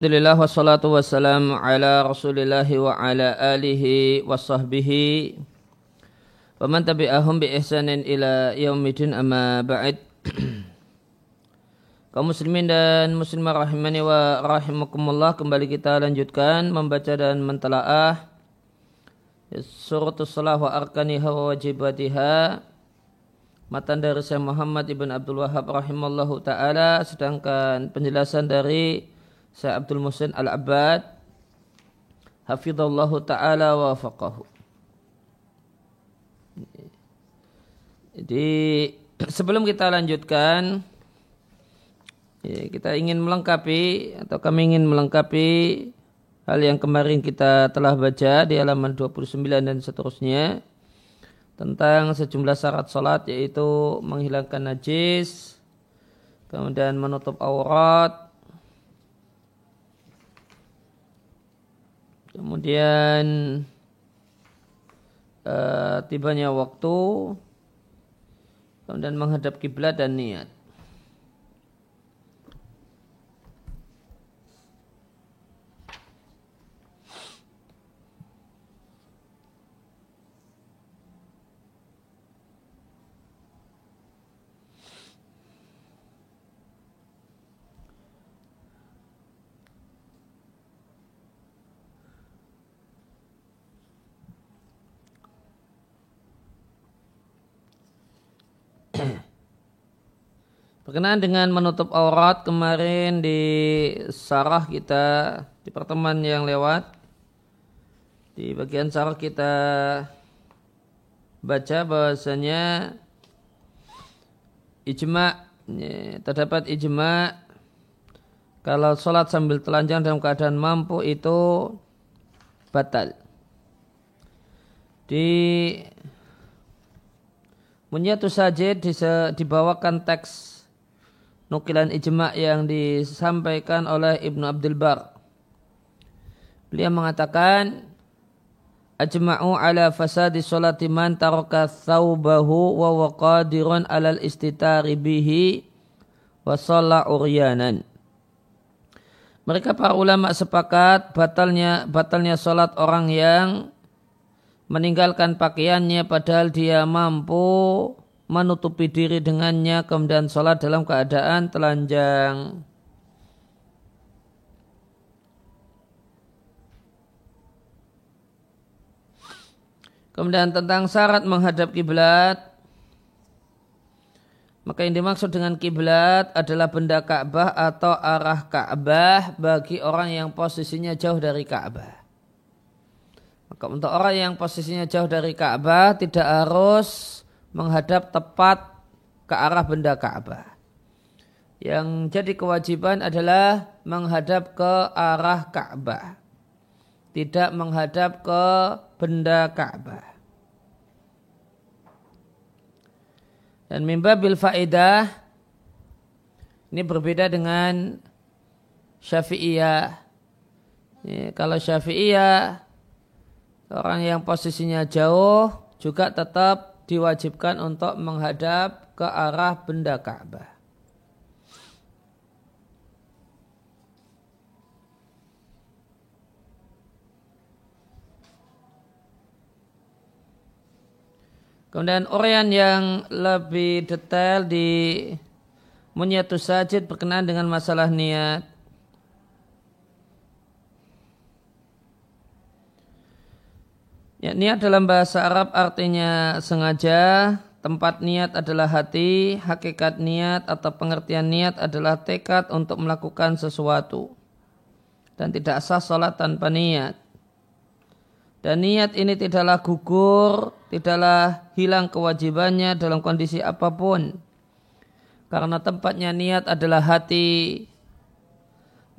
Alhamdulillah wassalatu wassalamu ala rasulillahi wa ala alihi wa sahbihi. Wa man tabi'ahum bi ihsanin ila yaumidin amma ba'id. Kaum muslimin dan muslimah rahimani wa rahimakumullah kembali kita lanjutkan membaca dan mentelaah suratul salah wa arkaniha wa wajibatiha. Matan dari Syekh Muhammad ibn Abdul Wahab rahimallahu ta'ala sedangkan penjelasan dari Syekh Abdul Musin Al-Abbad hafizallahu taala wa faqahu. Jadi sebelum kita lanjutkan ya, kita ingin melengkapi atau kami ingin melengkapi hal yang kemarin kita telah baca di halaman 29 dan seterusnya tentang sejumlah syarat salat yaitu menghilangkan najis, kemudian menutup aurat, Kemudian uh, tibanya waktu, kemudian menghadap kiblat dan niat. Berkenaan dengan menutup aurat kemarin di sarah kita di pertemuan yang lewat di bagian sarah kita baca bahasanya ijma ya, terdapat ijma kalau sholat sambil telanjang dalam keadaan mampu itu batal. Di Munyatu Sajid dibawakan teks nukilan ijma' yang disampaikan oleh Ibnu Abdul Bar. Beliau mengatakan ajma'u ala fasadi salati man taraka thawbahu wa waqadirun alal istitari bihi wa shalla uryanan. Mereka para ulama sepakat batalnya batalnya salat orang yang meninggalkan pakaiannya padahal dia mampu menutupi diri dengannya kemudian sholat dalam keadaan telanjang. Kemudian tentang syarat menghadap kiblat, maka yang dimaksud dengan kiblat adalah benda Ka'bah atau arah Ka'bah bagi orang yang posisinya jauh dari Ka'bah. Maka untuk orang yang posisinya jauh dari Ka'bah tidak harus menghadap tepat ke arah benda Ka'bah. Yang jadi kewajiban adalah menghadap ke arah Ka'bah. Tidak menghadap ke benda Ka'bah. Dan mimba bil faedah ini berbeda dengan Syafi'iyah. Ya, kalau Syafi'iyah orang yang posisinya jauh juga tetap diwajibkan untuk menghadap ke arah benda Ka'bah. Kemudian orang yang lebih detail di Munyatus Sajid berkenaan dengan masalah niat. Ya, niat dalam bahasa Arab artinya sengaja, tempat niat adalah hati, hakikat niat atau pengertian niat adalah tekad untuk melakukan sesuatu. Dan tidak sah sholat tanpa niat. Dan niat ini tidaklah gugur, tidaklah hilang kewajibannya dalam kondisi apa pun. Karena tempatnya niat adalah hati,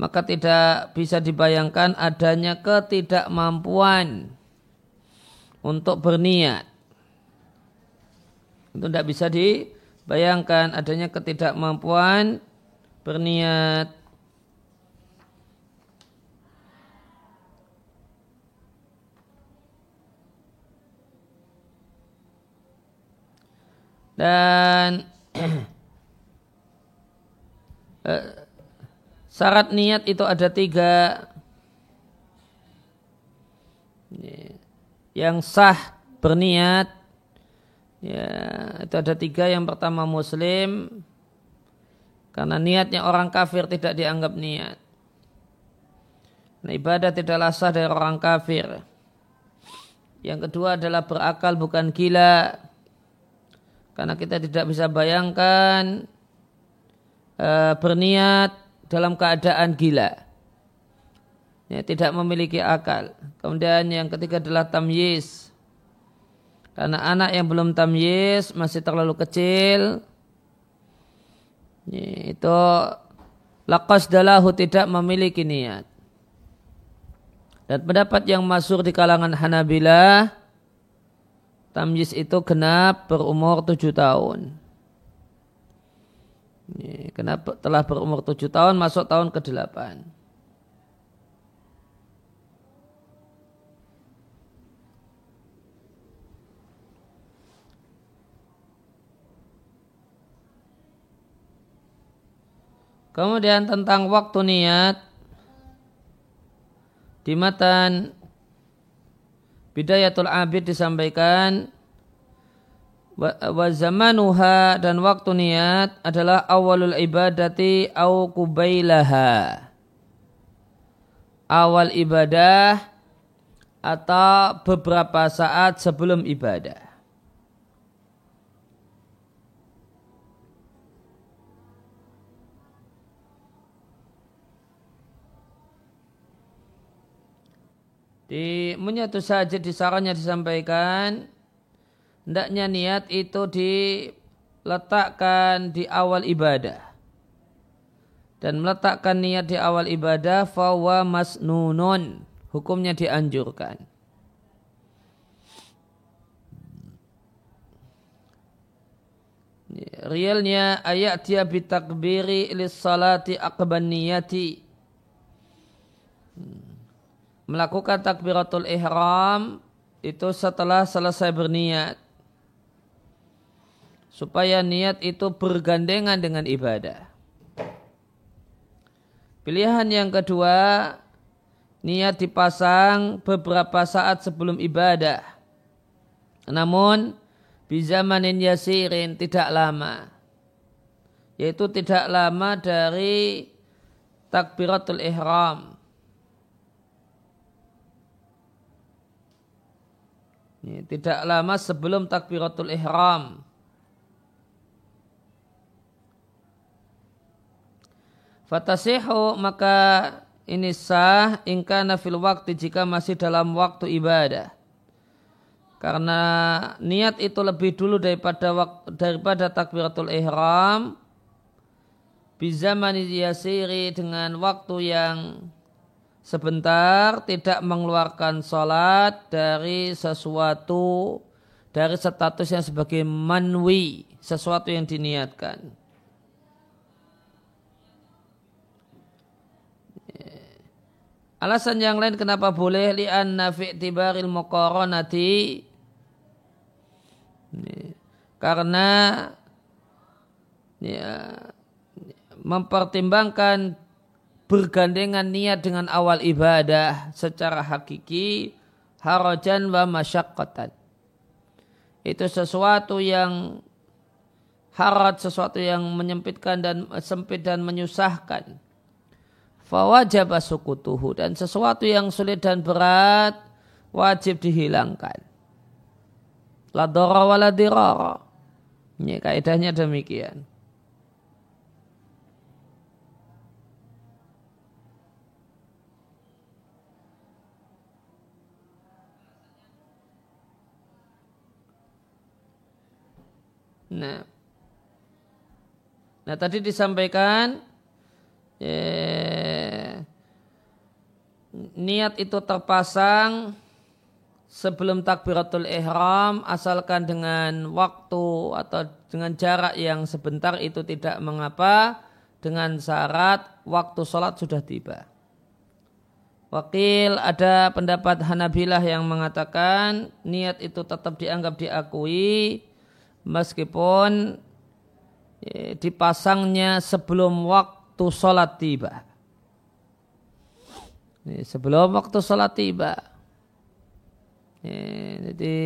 maka tidak bisa dibayangkan adanya ketidakmampuan untuk berniat. Itu tidak bisa dibayangkan adanya ketidakmampuan berniat. Dan Syarat niat itu ada tiga. Yang sah berniat. Ya, itu ada tiga. Yang pertama muslim. Karena niatnya orang kafir tidak dianggap niat. Nah, ibadah tidaklah sah dari orang kafir. Yang kedua adalah berakal bukan gila. Karena kita tidak bisa bayangkan e, berniat dalam keadaan gila ya, tidak memiliki akal. Kemudian yang ketiga adalah tamyiz. Karena anak yang belum tamyiz masih terlalu kecil, ya, itu lakos dalahu tidak memiliki niat. Dan pendapat yang masuk di kalangan Hanabila tamyiz itu genap berumur tujuh tahun. Ya, Kenapa telah berumur tujuh tahun masuk tahun ke-8. Kemudian tentang waktu niat di matan Bidayatul Abid disampaikan wa zamanuha dan waktu niat adalah awalul ibadati au kubailaha. Awal ibadah atau beberapa saat sebelum ibadah. Di menyatu saja di sarannya disampaikan hendaknya niat itu diletakkan di awal ibadah. Dan meletakkan niat di awal ibadah fawa masnunun hukumnya dianjurkan. Realnya ayat dia bitakbiri ilis salati akban niyati. Hmm melakukan takbiratul ihram itu setelah selesai berniat supaya niat itu bergandengan dengan ibadah. Pilihan yang kedua, niat dipasang beberapa saat sebelum ibadah. Namun, bizamanin yasirin tidak lama. Yaitu tidak lama dari takbiratul ihram. Tidak lama sebelum takbiratul ihram. Fatasihu maka ini sah ingkana fil waktu jika masih dalam waktu ibadah. Karena niat itu lebih dulu daripada waktu, daripada takbiratul ihram. Bizaman yasiri dengan waktu yang sebentar tidak mengeluarkan sholat dari sesuatu dari statusnya sebagai manwi sesuatu yang diniatkan. Alasan yang lain kenapa boleh li'an nafi' tibaril muqaranati karena ya, mempertimbangkan bergandengan niat dengan awal ibadah secara hakiki harajan wa masyaqqatan. Itu sesuatu yang harat, sesuatu yang menyempitkan dan sempit dan menyusahkan. Fawajab sukutuhu dan sesuatu yang sulit dan berat wajib dihilangkan. La dirara. Ini kaidahnya demikian. Nah, nah tadi disampaikan eh, niat itu terpasang sebelum takbiratul ihram asalkan dengan waktu atau dengan jarak yang sebentar itu tidak mengapa dengan syarat waktu sholat sudah tiba. Wakil ada pendapat Hanabilah yang mengatakan niat itu tetap dianggap diakui meskipun eh, dipasangnya sebelum waktu sholat tiba. Ini sebelum waktu sholat tiba. Ya, jadi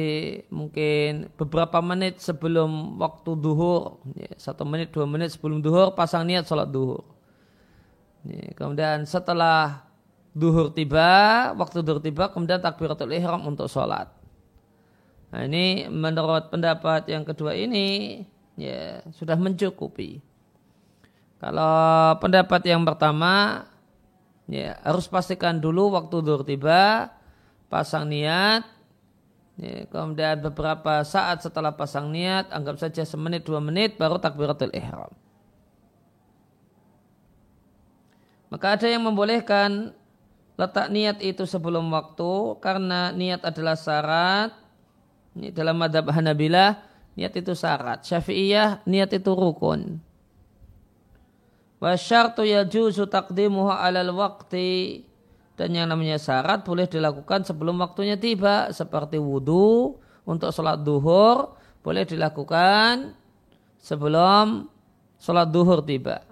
mungkin beberapa menit sebelum waktu duhur, satu menit dua menit sebelum duhur pasang niat sholat duhur. Kemudian setelah duhur tiba, waktu duhur tiba kemudian takbiratul ihram untuk sholat. Nah ini menurut pendapat yang kedua ini ya sudah mencukupi. Kalau pendapat yang pertama ya harus pastikan dulu waktu duhur tiba, pasang niat, Ya, kemudian beberapa saat setelah pasang niat, anggap saja semenit dua menit baru takbiratul ihram. Maka ada yang membolehkan letak niat itu sebelum waktu karena niat adalah syarat. Ini dalam madhab Hanabilah niat itu syarat. Syafi'iyah niat itu rukun. Wa syartu yajuzu taqdimuha alal waqti dan yang namanya syarat boleh dilakukan sebelum waktunya tiba seperti wudhu untuk sholat duhur boleh dilakukan sebelum sholat duhur tiba.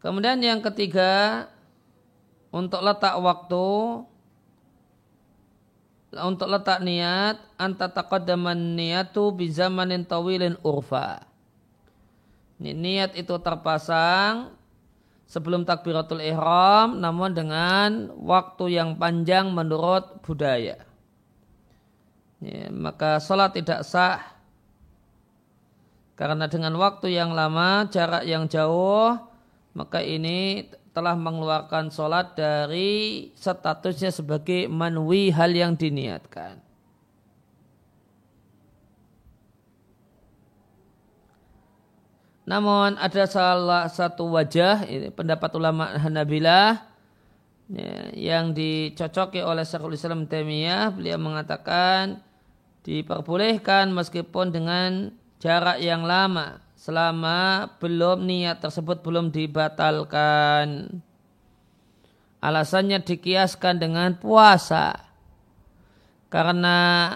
Kemudian yang ketiga untuk letak waktu untuk letak niat anta taqaddaman niyatu bi zamanin tawilin urfa niat itu terpasang sebelum takbiratul ihram namun dengan waktu yang panjang menurut budaya. Ya, maka sholat tidak sah karena dengan waktu yang lama, jarak yang jauh, maka ini telah mengeluarkan sholat dari statusnya sebagai manwi hal yang diniatkan. Namun ada salah satu wajah ini pendapat ulama Hanabilah ya, yang dicocoki oleh Syekhul Islam Taimiyah beliau mengatakan diperbolehkan meskipun dengan jarak yang lama selama belum niat tersebut belum dibatalkan. Alasannya dikiaskan dengan puasa. Karena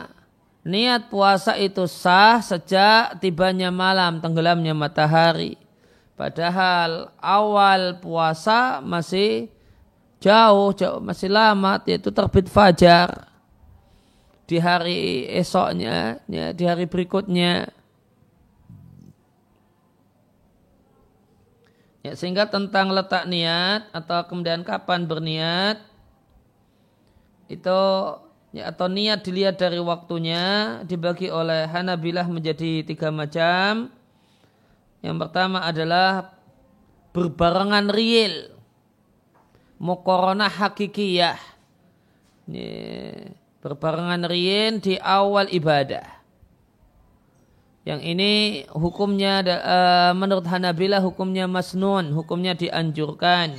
Niat puasa itu sah sejak tibanya malam, tenggelamnya matahari. Padahal awal puasa masih jauh, jauh masih lama, yaitu terbit fajar di hari esoknya, ya, di hari berikutnya. Ya, sehingga tentang letak niat atau kemudian kapan berniat itu ya, atau niat dilihat dari waktunya dibagi oleh Hanabilah menjadi tiga macam. Yang pertama adalah berbarengan real. Mukorona hakikiyah. Ini, berbarengan real di awal ibadah. Yang ini hukumnya uh, menurut Hanabilah hukumnya masnun, hukumnya dianjurkan.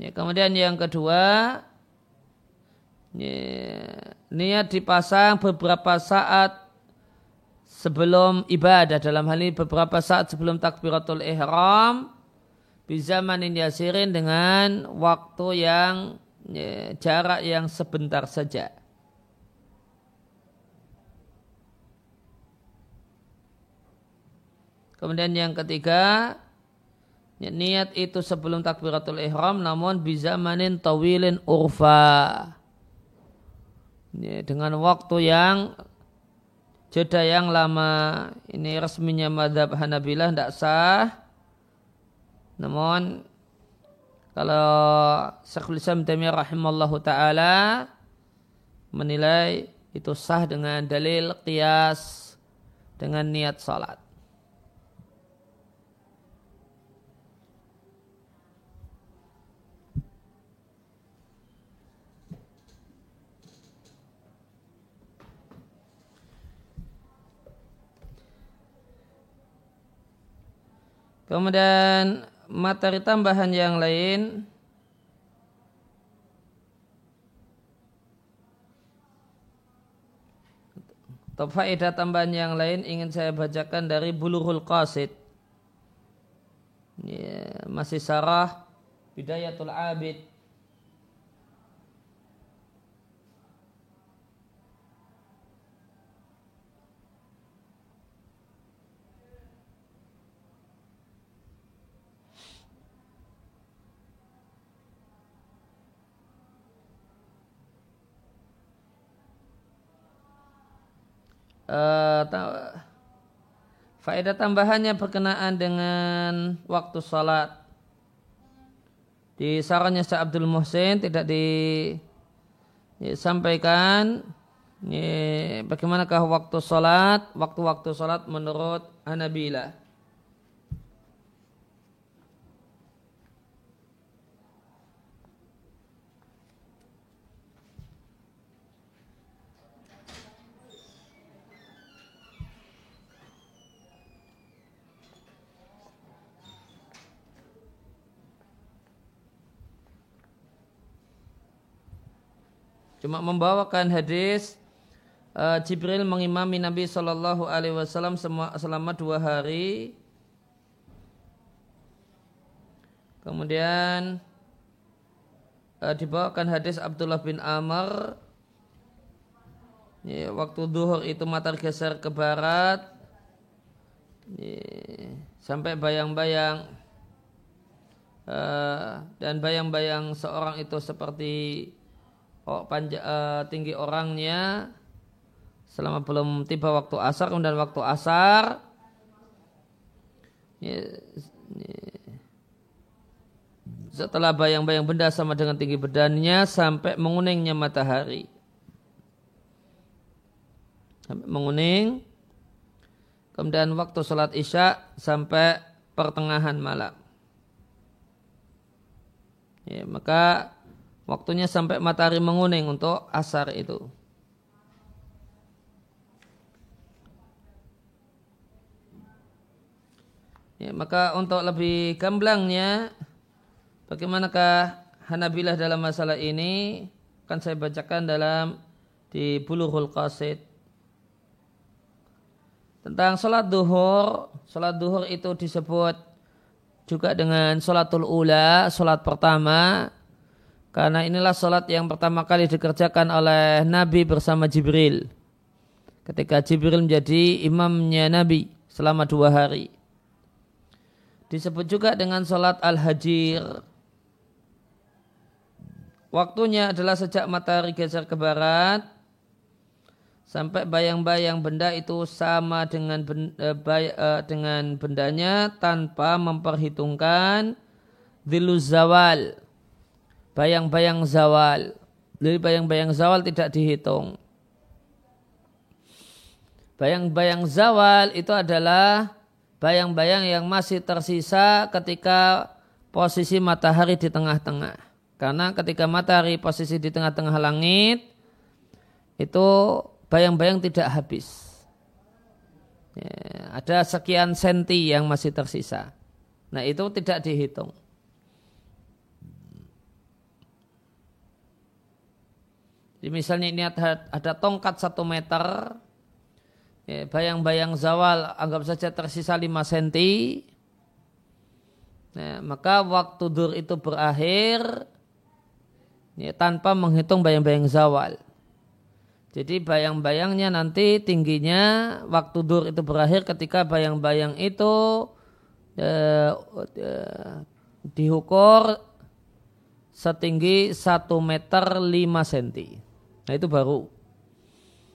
Ya, kemudian yang kedua, ya, niat dipasang beberapa saat sebelum ibadah dalam hal ini beberapa saat sebelum takbiratul ihram bisa manin yasirin dengan waktu yang ya, jarak yang sebentar saja. Kemudian yang ketiga, Ya, niat itu sebelum takbiratul ihram namun bisa manin tawilin urfa. Ya, dengan waktu yang jeda yang lama. Ini resminya madhab Hanabilah tidak sah. Namun kalau Syekhul Islam Taimiyah rahimallahu taala menilai itu sah dengan dalil qiyas dengan niat salat. Kemudian materi tambahan yang lain atau faedah tambahan yang lain ingin saya bacakan dari Bulughul Qasid. Ya, masih sarah Bidayatul Abid uh, faedah tambahannya berkenaan dengan waktu sholat. Di sarannya Syekh Abdul Muhsin tidak disampaikan ya, bagaimanakah waktu sholat, waktu-waktu sholat menurut Hanabilah. Cuma membawakan hadis uh, Jibril mengimami Nabi Shallallahu Alaihi Wasallam selama dua hari. Kemudian uh, dibawakan hadis Abdullah bin Amr. Ya, waktu duhur itu matahari geser ke barat. Ya, sampai bayang-bayang uh, dan bayang-bayang seorang itu seperti oh, panja, uh, tinggi orangnya selama belum tiba waktu asar kemudian waktu asar. Ya, ya, setelah bayang-bayang benda sama dengan tinggi badannya sampai menguningnya matahari. Sampai menguning. Kemudian waktu sholat isya sampai pertengahan malam. Ya, maka Waktunya sampai matahari menguning untuk asar itu. Ya, maka untuk lebih gamblangnya, bagaimanakah Hanabilah dalam masalah ini akan saya bacakan dalam di Bulughul Qasid tentang sholat duhur. Sholat duhur itu disebut juga dengan sholatul ula, sholat pertama karena inilah sholat yang pertama kali dikerjakan oleh Nabi bersama Jibril. Ketika Jibril menjadi imamnya Nabi selama dua hari. Disebut juga dengan sholat al-hajir. Waktunya adalah sejak matahari geser ke barat sampai bayang-bayang benda itu sama dengan benda, eh, eh, dengan bendanya tanpa memperhitungkan diluz zawal bayang-bayang zawal. Jadi bayang-bayang zawal tidak dihitung. Bayang-bayang zawal itu adalah bayang-bayang yang masih tersisa ketika posisi matahari di tengah-tengah. Karena ketika matahari posisi di tengah-tengah langit, itu bayang-bayang tidak habis. Ya, ada sekian senti yang masih tersisa. Nah itu tidak dihitung. Jadi misalnya ini ada, ada tongkat satu meter, ya, bayang-bayang zawal anggap saja tersisa 5 cm, nah, maka waktu dur itu berakhir ya, tanpa menghitung bayang-bayang zawal. Jadi bayang-bayangnya nanti tingginya waktu dur itu berakhir ketika bayang-bayang itu eh, diukur setinggi 1 meter 5 cm. Nah itu baru.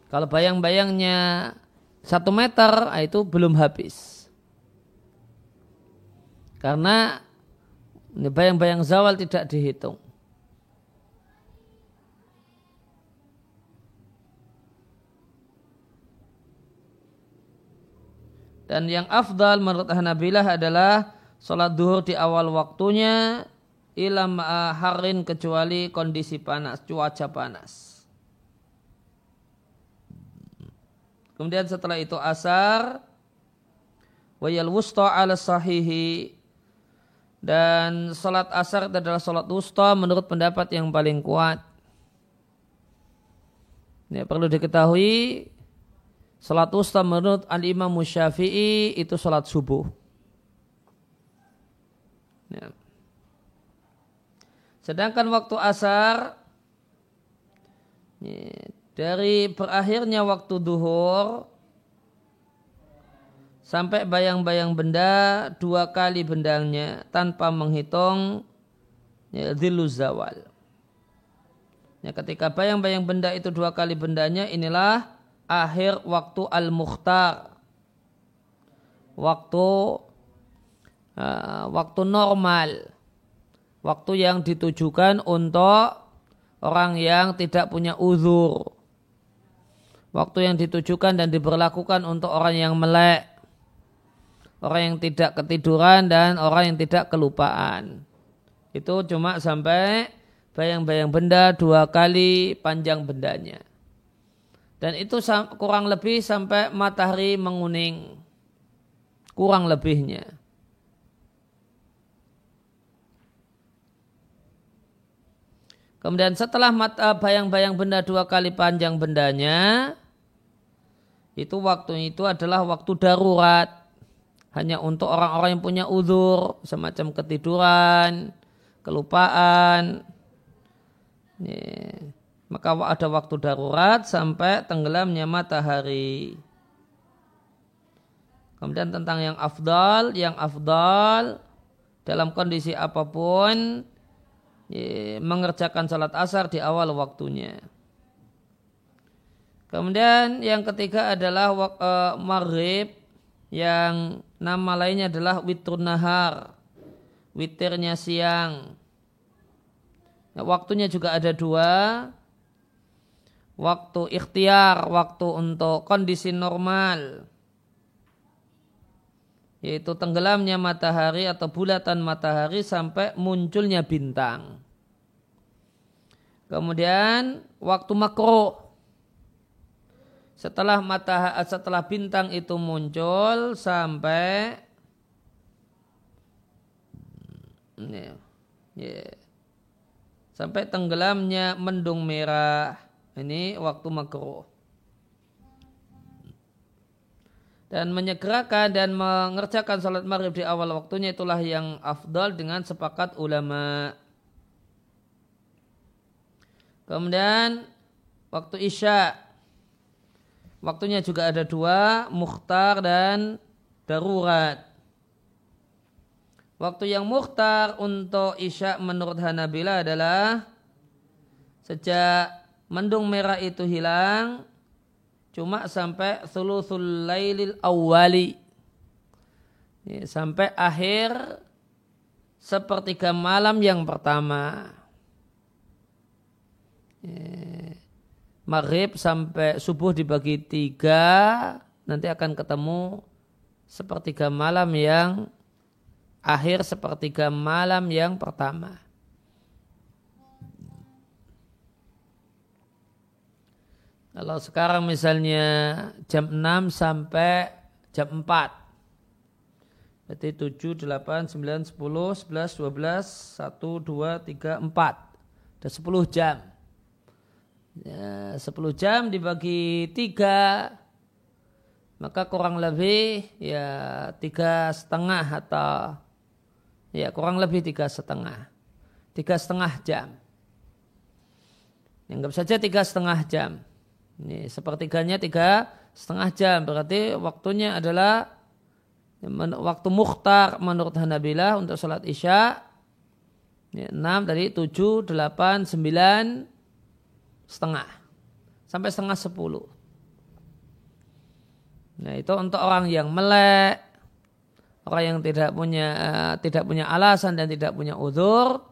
Kalau bayang-bayangnya satu meter, nah itu belum habis. Karena bayang-bayang zawal tidak dihitung. Dan yang afdal menurut Hanabilah adalah sholat duhur di awal waktunya ilam harin kecuali kondisi panas, cuaca panas. Kemudian setelah itu asar wayal wusta ala sahihi dan salat asar adalah salat wusta menurut pendapat yang paling kuat. Ini perlu diketahui salat wusta menurut al-imam syafi'i itu salat subuh. Ya. Sedangkan waktu asar ya, dari berakhirnya waktu duhur sampai bayang-bayang benda dua kali bendanya tanpa menghitung ya, zawal. Ya, ketika bayang-bayang benda itu dua kali bendanya inilah akhir waktu al-mukhtar. Waktu uh, waktu normal. Waktu yang ditujukan untuk orang yang tidak punya uzur. Waktu yang ditujukan dan diberlakukan untuk orang yang melek. Orang yang tidak ketiduran dan orang yang tidak kelupaan. Itu cuma sampai bayang-bayang benda dua kali panjang bendanya. Dan itu kurang lebih sampai matahari menguning. Kurang lebihnya. Kemudian setelah mata bayang-bayang benda dua kali panjang bendanya, itu waktu itu adalah waktu darurat. Hanya untuk orang-orang yang punya uzur, semacam ketiduran, kelupaan, Ya. Maka ada waktu darurat sampai tenggelamnya matahari. Kemudian tentang yang afdal, yang afdal dalam kondisi apa pun mengerjakan salat asar di awal waktunya. Kemudian yang ketiga adalah uh, maghrib yang nama lainnya adalah witrun nahar, witirnya siang. Nah, waktunya juga ada dua. Waktu ikhtiar, waktu untuk kondisi normal. Yaitu tenggelamnya matahari atau bulatan matahari sampai munculnya bintang. Kemudian waktu makro. Setelah matahari, setelah bintang itu muncul sampai sampai tenggelamnya mendung merah. Ini waktu makruh. Dan menyegerakan dan mengerjakan salat maghrib di awal waktunya itulah yang afdal dengan sepakat ulama. Kemudian waktu isya. Waktunya juga ada dua, mukhtar dan darurat. Waktu yang mukhtar untuk isya menurut Hanabila adalah sejak mendung merah itu hilang cuma sampai thuluthul lailil awwali sampai akhir sepertiga malam yang pertama maghrib sampai subuh dibagi tiga nanti akan ketemu sepertiga malam yang akhir sepertiga malam yang pertama. Kalau sekarang misalnya jam 6 sampai jam 4. Berarti 7, 8, 9, 10, 11, 12, 1, 2, 3, 4. Ada 10 jam. Ya, 10 jam dibagi 3 maka kurang lebih ya tiga setengah atau Ya kurang lebih tiga setengah. Tiga setengah jam. Anggap saja tiga setengah jam. Ini sepertiganya tiga setengah jam. Berarti waktunya adalah waktu mukhtar menurut Hanabila untuk sholat isya. Ya, 6 tadi 7, 8, 9 setengah. Sampai setengah 10. Nah itu untuk orang yang melek, orang yang tidak punya uh, tidak punya alasan dan tidak punya udur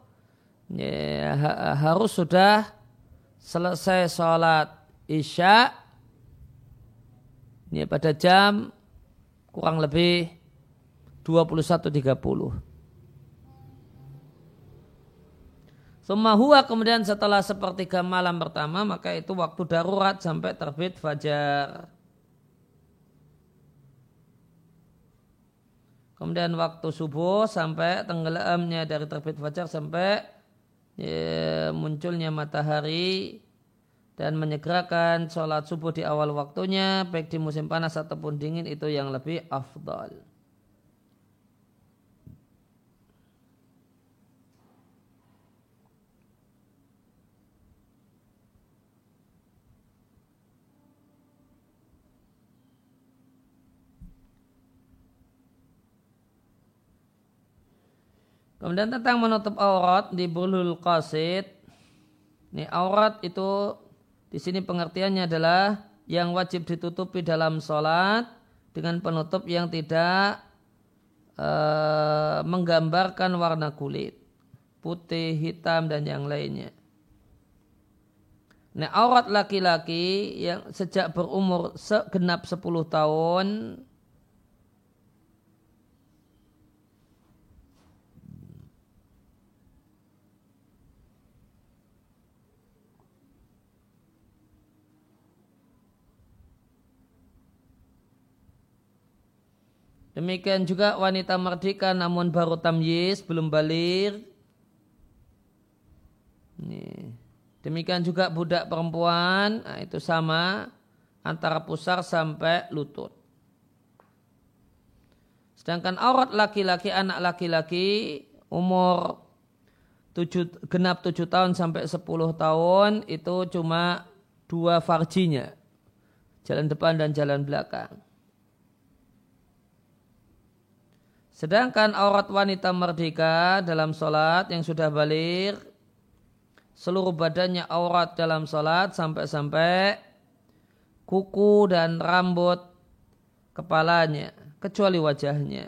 ya, ha, harus sudah selesai sholat isya ya, pada jam kurang lebih 21.30 Summa huwa kemudian setelah sepertiga malam pertama maka itu waktu darurat sampai terbit fajar. Kemudian waktu subuh sampai tenggelamnya dari terbit fajar sampai ya, munculnya matahari dan menyegerakan sholat subuh di awal waktunya baik di musim panas ataupun dingin itu yang lebih afdal. Kemudian tentang menutup aurat di bulul qasid. Ini aurat itu di sini pengertiannya adalah yang wajib ditutupi dalam sholat dengan penutup yang tidak uh, menggambarkan warna kulit putih, hitam dan yang lainnya. Nah, aurat laki-laki yang sejak berumur segenap 10 tahun Demikian juga wanita merdeka namun baru tamyiz, belum balik. Demikian juga budak perempuan, nah itu sama antara pusar sampai lutut. Sedangkan aurat laki-laki, anak laki-laki umur tujuh, genap 7 tahun sampai 10 tahun itu cuma dua farjinya. Jalan depan dan jalan belakang. Sedangkan aurat wanita merdeka dalam sholat yang sudah balik, seluruh badannya aurat dalam sholat sampai-sampai kuku dan rambut kepalanya, kecuali wajahnya.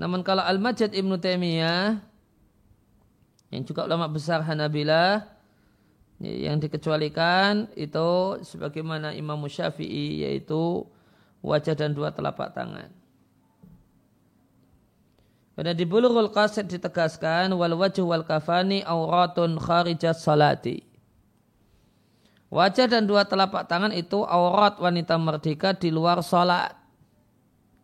Namun kalau Al-Majid Ibn Taimiyah yang juga ulama besar Hanabilah yang dikecualikan itu sebagaimana Imam Syafi'i yaitu wajah dan dua telapak tangan. Pada di bulughul qasid ditegaskan wal wajh wal kafani auratun kharijat salati. Wajah dan dua telapak tangan itu aurat wanita merdeka di luar salat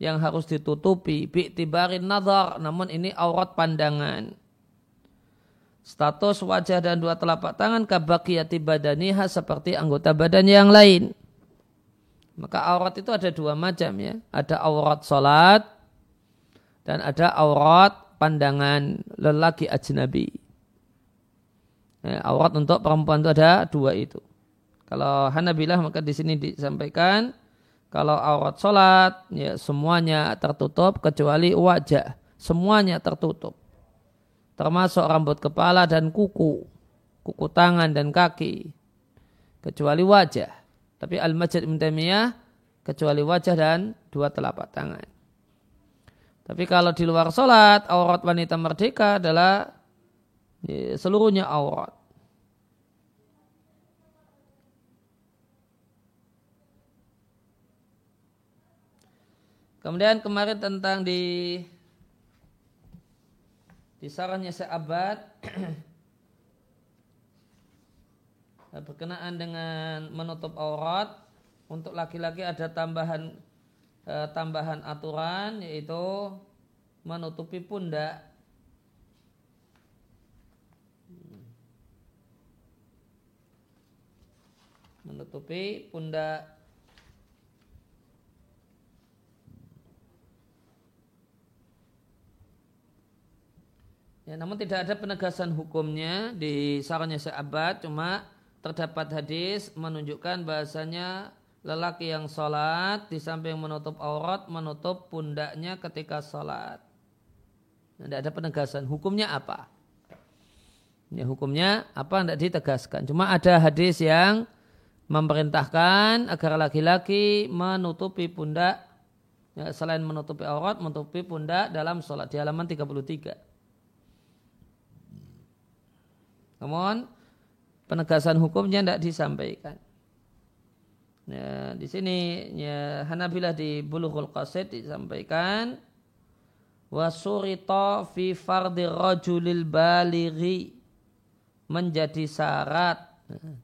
yang harus ditutupi bi'tibarin nazar namun ini aurat pandangan status wajah dan dua telapak tangan kabakiyati badaniha seperti anggota badan yang lain. Maka aurat itu ada dua macam ya. Ada aurat salat dan ada aurat pandangan lelaki ajnabi. Ya, aurat untuk perempuan itu ada dua itu. Kalau Hanabilah maka di sini disampaikan kalau aurat salat ya semuanya tertutup kecuali wajah. Semuanya tertutup termasuk rambut kepala dan kuku, kuku tangan dan kaki, kecuali wajah. Tapi Al-Majid Ibn kecuali wajah dan dua telapak tangan. Tapi kalau di luar sholat, aurat wanita merdeka adalah ya, seluruhnya aurat. Kemudian kemarin tentang di di sarannya seabad berkenaan dengan menutup aurat untuk laki-laki ada tambahan eh, tambahan aturan yaitu menutupi pundak. Menutupi pundak Ya, namun tidak ada penegasan hukumnya di sarannya seabad, cuma terdapat hadis menunjukkan bahasanya lelaki yang sholat di samping menutup aurat menutup pundaknya ketika sholat. Tidak ada penegasan. Hukumnya apa? Ya, hukumnya apa tidak ditegaskan. Cuma ada hadis yang memerintahkan agar laki-laki menutupi pundak ya, selain menutupi aurat menutupi pundak dalam sholat di halaman 33. Namun penegasan hukumnya tidak disampaikan. Ya, di sini ya, Hanabilah di Bulughul Qasid disampaikan wasurita fi fardi rajulil balighi menjadi syarat.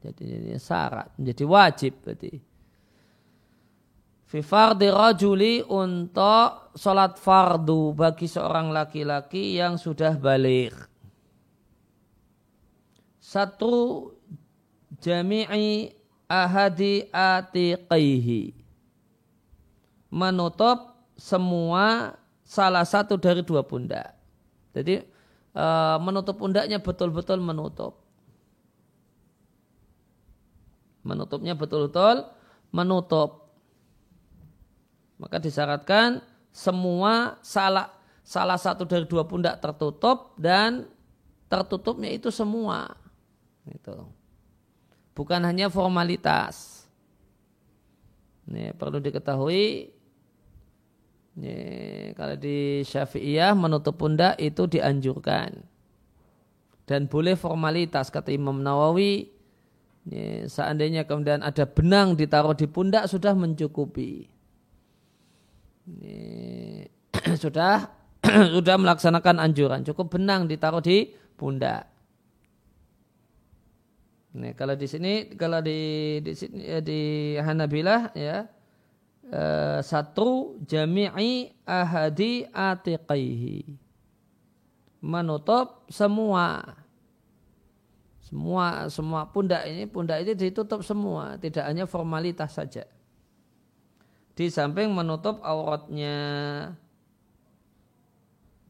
Jadi syarat menjadi wajib berarti. Fi fardi rajuli untuk salat fardu bagi seorang laki-laki yang sudah balik satu jami'i ahadi atiqihi menutup semua salah satu dari dua pundak. Jadi e, menutup pundaknya betul-betul menutup. Menutupnya betul-betul menutup. Maka disyaratkan semua salah salah satu dari dua pundak tertutup dan tertutupnya itu semua. Itu. Bukan hanya formalitas. Ini perlu diketahui ini, kalau di Syafi'iyah menutup pundak itu dianjurkan. Dan boleh formalitas kata Imam Nawawi. Ini, seandainya kemudian ada benang ditaruh di pundak sudah mencukupi. Ini, sudah sudah melaksanakan anjuran. Cukup benang ditaruh di pundak. Nih, kalau di sini kalau di di sini ya, di Hanabilah ya uh, satu jami'i ahadi atiqaihi. Menutup semua. Semua semua pundak ini pundak ini ditutup semua. Tidak hanya formalitas saja. Di samping menutup auratnya.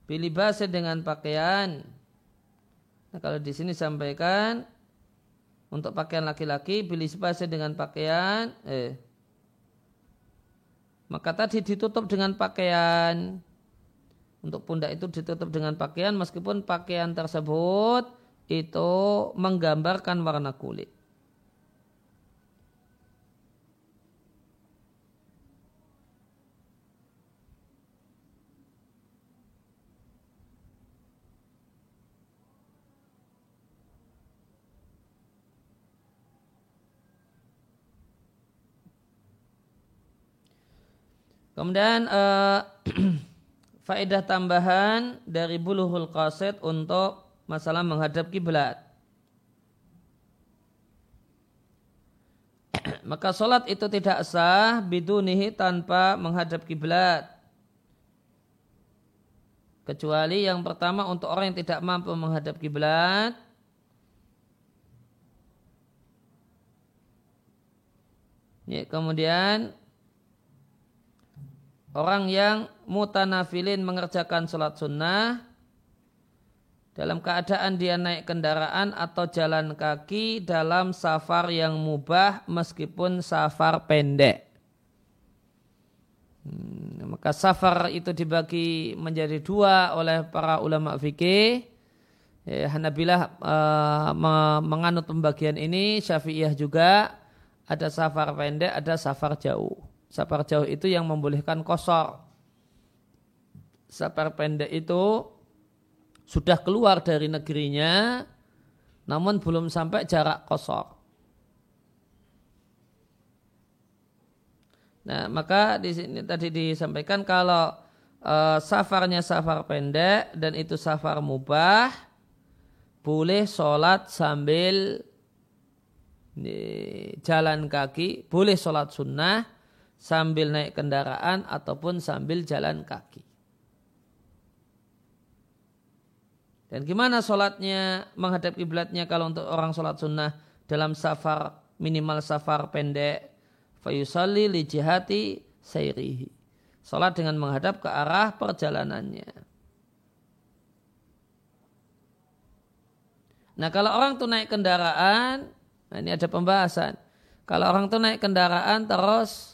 Pilih bahasa dengan pakaian. Nah, kalau di sini sampaikan untuk pakaian laki-laki pilih bahasa dengan pakaian eh maka tadi ditutup dengan pakaian untuk pundak itu ditutup dengan pakaian meskipun pakaian tersebut itu menggambarkan warna kulit. Kemudian uh, faedah tambahan dari buluhul qasid untuk masalah menghadap kiblat. Maka solat itu tidak sah bidunihi tanpa menghadap kiblat. Kecuali yang pertama untuk orang yang tidak mampu menghadap kiblat. Ya, kemudian orang yang mutanafilin mengerjakan sholat sunnah dalam keadaan dia naik kendaraan atau jalan kaki dalam safar yang mubah meskipun safar pendek. Hmm, maka safar itu dibagi menjadi dua oleh para ulama fikih. Ya, Hanabilah uh, menganut pembagian ini, Syafi'iyah juga ada safar pendek, ada safar jauh. Safar jauh itu yang membolehkan kosor. Safar pendek itu sudah keluar dari negerinya, namun belum sampai jarak kosor. Nah, maka di sini tadi disampaikan kalau uh, safarnya safar pendek dan itu safar mubah, boleh sholat sambil jalan kaki, boleh sholat sunnah, sambil naik kendaraan ataupun sambil jalan kaki. Dan gimana sholatnya menghadap kiblatnya kalau untuk orang sholat sunnah dalam safar minimal safar pendek fayusalli li jihati sayrihi. Sholat dengan menghadap ke arah perjalanannya. Nah kalau orang tuh naik kendaraan, nah ini ada pembahasan. Kalau orang tuh naik kendaraan terus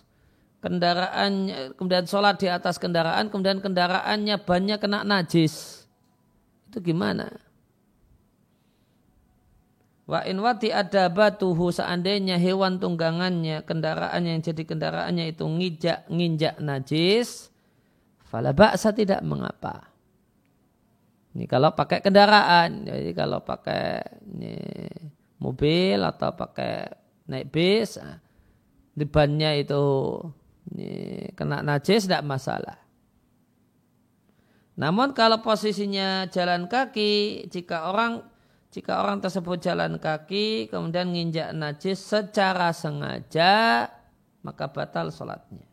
kendaraan kemudian sholat di atas kendaraan kemudian kendaraannya banyak kena najis. Itu gimana? Wa in wati ada batuhu seandainya hewan tunggangannya kendaraan yang jadi kendaraannya itu ngijak nginjak najis fala ba'sa tidak mengapa. Ini kalau pakai kendaraan jadi kalau pakai ini, mobil atau pakai naik bis nah, di bannya itu ini kena najis tidak masalah. Namun kalau posisinya jalan kaki, jika orang jika orang tersebut jalan kaki kemudian nginjak najis secara sengaja, maka batal sholatnya.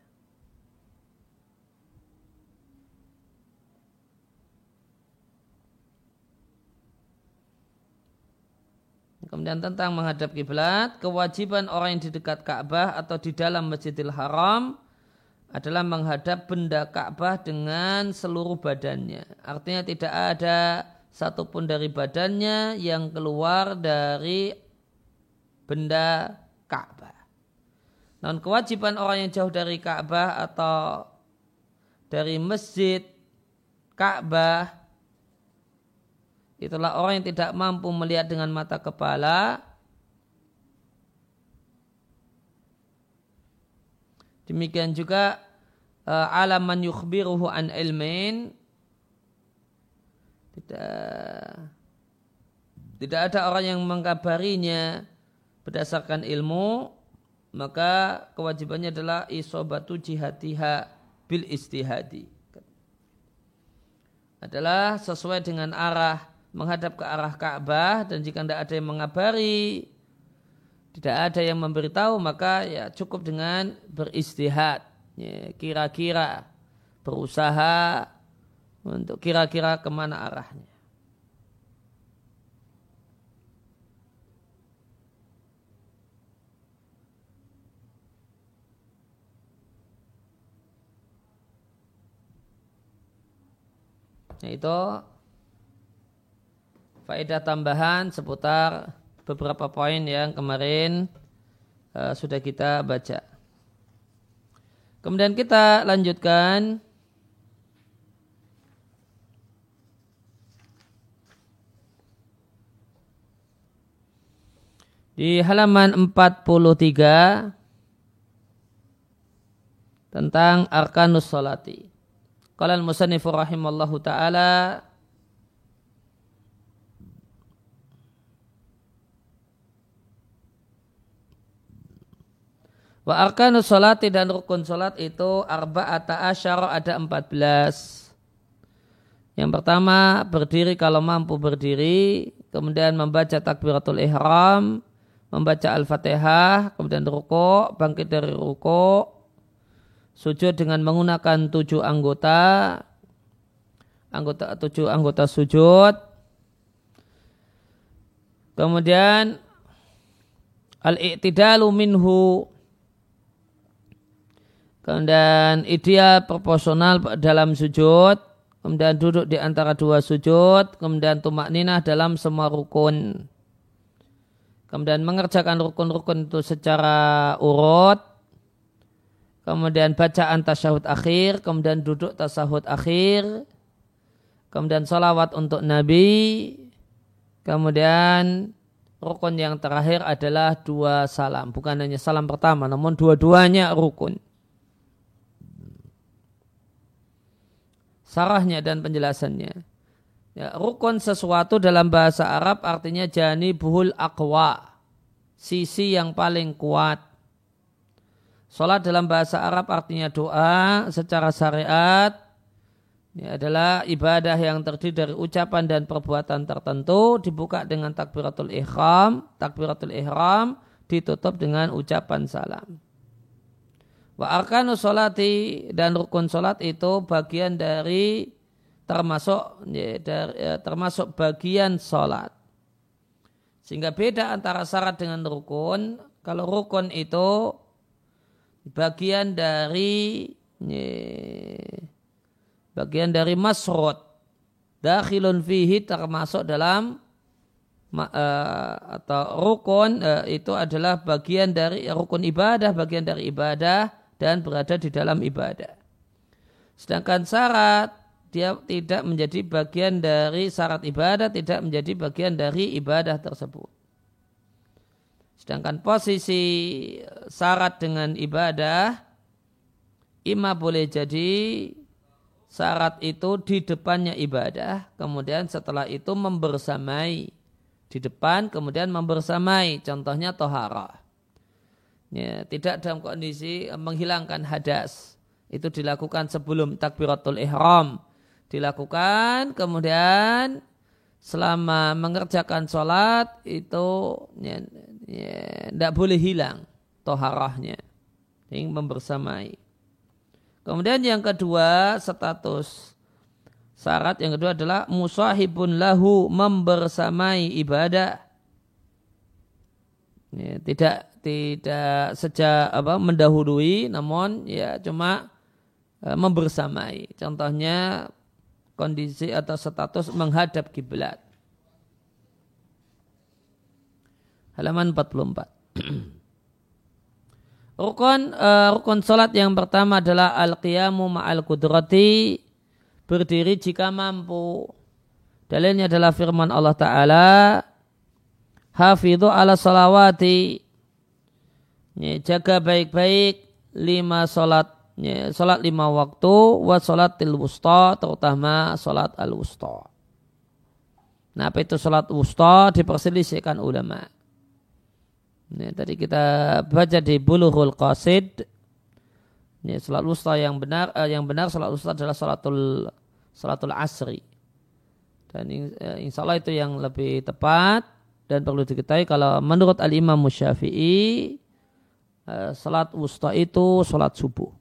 Kemudian tentang menghadap kiblat, kewajiban orang yang di dekat Ka'bah atau di dalam Masjidil Haram adalah menghadap benda Ka'bah dengan seluruh badannya. Artinya tidak ada satupun dari badannya yang keluar dari benda Ka'bah. Namun kewajiban orang yang jauh dari Ka'bah atau dari masjid Ka'bah itulah orang yang tidak mampu melihat dengan mata kepala demikian juga uh, alaman yukhbiruhu an ilmin. Tidak tidak ada orang yang mengkabarinya berdasarkan ilmu maka kewajibannya adalah isobatu jihatiha bil istihadi. Adalah sesuai dengan arah menghadap ke arah Ka'bah dan jika tidak ada yang mengabari tidak ada yang memberitahu maka ya cukup dengan beristihad. Ya, kira-kira berusaha untuk kira-kira ke mana arahnya. Itu faedah tambahan seputar beberapa poin yang kemarin uh, sudah kita baca. Kemudian kita lanjutkan di halaman 43 tentang arkanus salati. Qala al-musannif rahimallahu taala Wa arkanu salati dan rukun salat itu arba'ata asyara ada 14. Yang pertama berdiri kalau mampu berdiri, kemudian membaca takbiratul ihram, membaca al-fatihah, kemudian ruko, bangkit dari ruko, sujud dengan menggunakan tujuh anggota, anggota tujuh anggota sujud, kemudian al-i'tidalu minhu Kemudian ideal proporsional dalam sujud, kemudian duduk di antara dua sujud, kemudian tumak ninah dalam semua rukun. Kemudian mengerjakan rukun-rukun itu secara urut, kemudian bacaan tasyahud akhir, kemudian duduk tasyahud akhir, kemudian salawat untuk Nabi, kemudian rukun yang terakhir adalah dua salam. Bukan hanya salam pertama, namun dua-duanya rukun. Sarahnya dan penjelasannya. Ya, rukun sesuatu dalam bahasa Arab artinya jani buhul akwa, sisi yang paling kuat. Salat dalam bahasa Arab artinya doa secara syariat. Ini adalah ibadah yang terdiri dari ucapan dan perbuatan tertentu dibuka dengan takbiratul ihram, takbiratul ihram ditutup dengan ucapan salam. Wa arkanu solati dan rukun solat itu bagian dari termasuk ya, dari, ya, termasuk bagian solat. Sehingga beda antara syarat dengan rukun. Kalau rukun itu bagian dari ya, bagian dari masrut. Dakhilun fihi termasuk dalam uh, atau rukun uh, itu adalah bagian dari rukun ibadah, bagian dari ibadah dan berada di dalam ibadah. Sedangkan syarat dia tidak menjadi bagian dari syarat ibadah, tidak menjadi bagian dari ibadah tersebut. Sedangkan posisi syarat dengan ibadah, ima boleh jadi syarat itu di depannya ibadah, kemudian setelah itu membersamai. Di depan kemudian membersamai, contohnya toharah ya, tidak dalam kondisi menghilangkan hadas. Itu dilakukan sebelum takbiratul ihram. Dilakukan kemudian selama mengerjakan sholat itu ya, ya, tidak boleh hilang toharahnya. Yang membersamai. Kemudian yang kedua status syarat yang kedua adalah musahibun lahu membersamai ibadah. Ya, tidak tidak sejak apa mendahului namun ya cuma e, membersamai. Contohnya kondisi atau status menghadap kiblat. Halaman 44 rukun uh, rukun salat yang pertama adalah al qiyamu ma'al kudrati berdiri jika mampu. Dalilnya adalah firman Allah Ta'ala, Hafidhu ala salawati. Ya, jaga baik-baik lima solat, ya, solat lima waktu, wa solat til wusta, terutama solat al wusta. Nah, apa itu solat wusta diperselisihkan ulama. Ini tadi kita baca di Bulughul Qasid. Ini salat wusta yang benar eh, yang benar salat wusta adalah salatul salatul asri. Dan eh, insya Allah itu yang lebih tepat dan perlu diketahui kalau menurut Al Imam Musyafi'i eh, salat wusta itu salat subuh.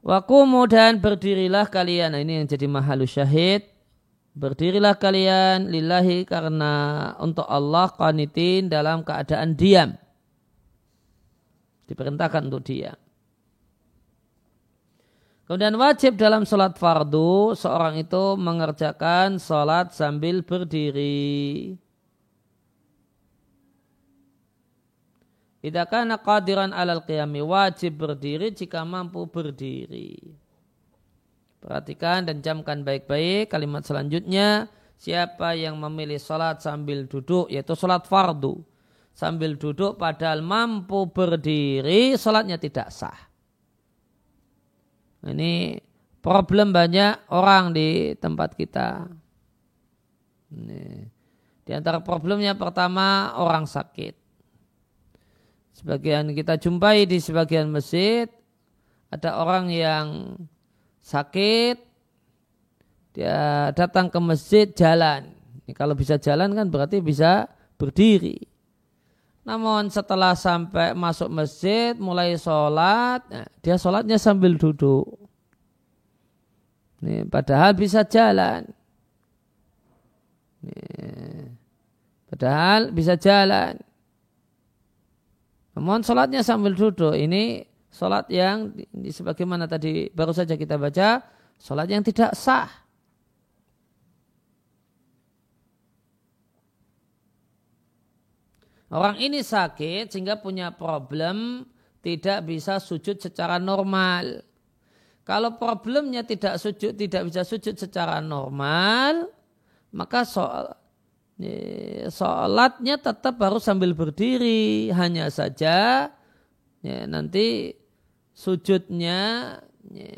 Wakumu dan berdirilah kalian. Nah, ini yang jadi mahalu syahid Berdirilah kalian lillahi karena untuk Allah qanitin dalam keadaan diam. Diperintahkan untuk diam. Kemudian wajib dalam sholat fardu, seorang itu mengerjakan sholat sambil berdiri. Tidak karena qadiran alal qiyami wajib berdiri jika mampu berdiri. Perhatikan dan jamkan baik-baik kalimat selanjutnya. Siapa yang memilih sholat sambil duduk, yaitu sholat fardu. Sambil duduk padahal mampu berdiri, sholatnya tidak sah. Ini problem banyak orang di tempat kita. Ini. Di antara problemnya pertama orang sakit. Sebagian kita jumpai di sebagian masjid ada orang yang sakit, dia datang ke masjid jalan. Ini kalau bisa jalan kan berarti bisa berdiri. Namun setelah sampai masuk masjid, mulai sholat, nah, dia sholatnya sambil duduk. Ini, padahal bisa jalan. Ini, padahal bisa jalan. Namun sholatnya sambil duduk. Ini Sholat yang sebagaimana tadi baru saja kita baca, sholat yang tidak sah. Orang ini sakit sehingga punya problem tidak bisa sujud secara normal. Kalau problemnya tidak sujud, tidak bisa sujud secara normal, maka soal sholatnya tetap harus sambil berdiri. Hanya saja ya, nanti sujudnya ya,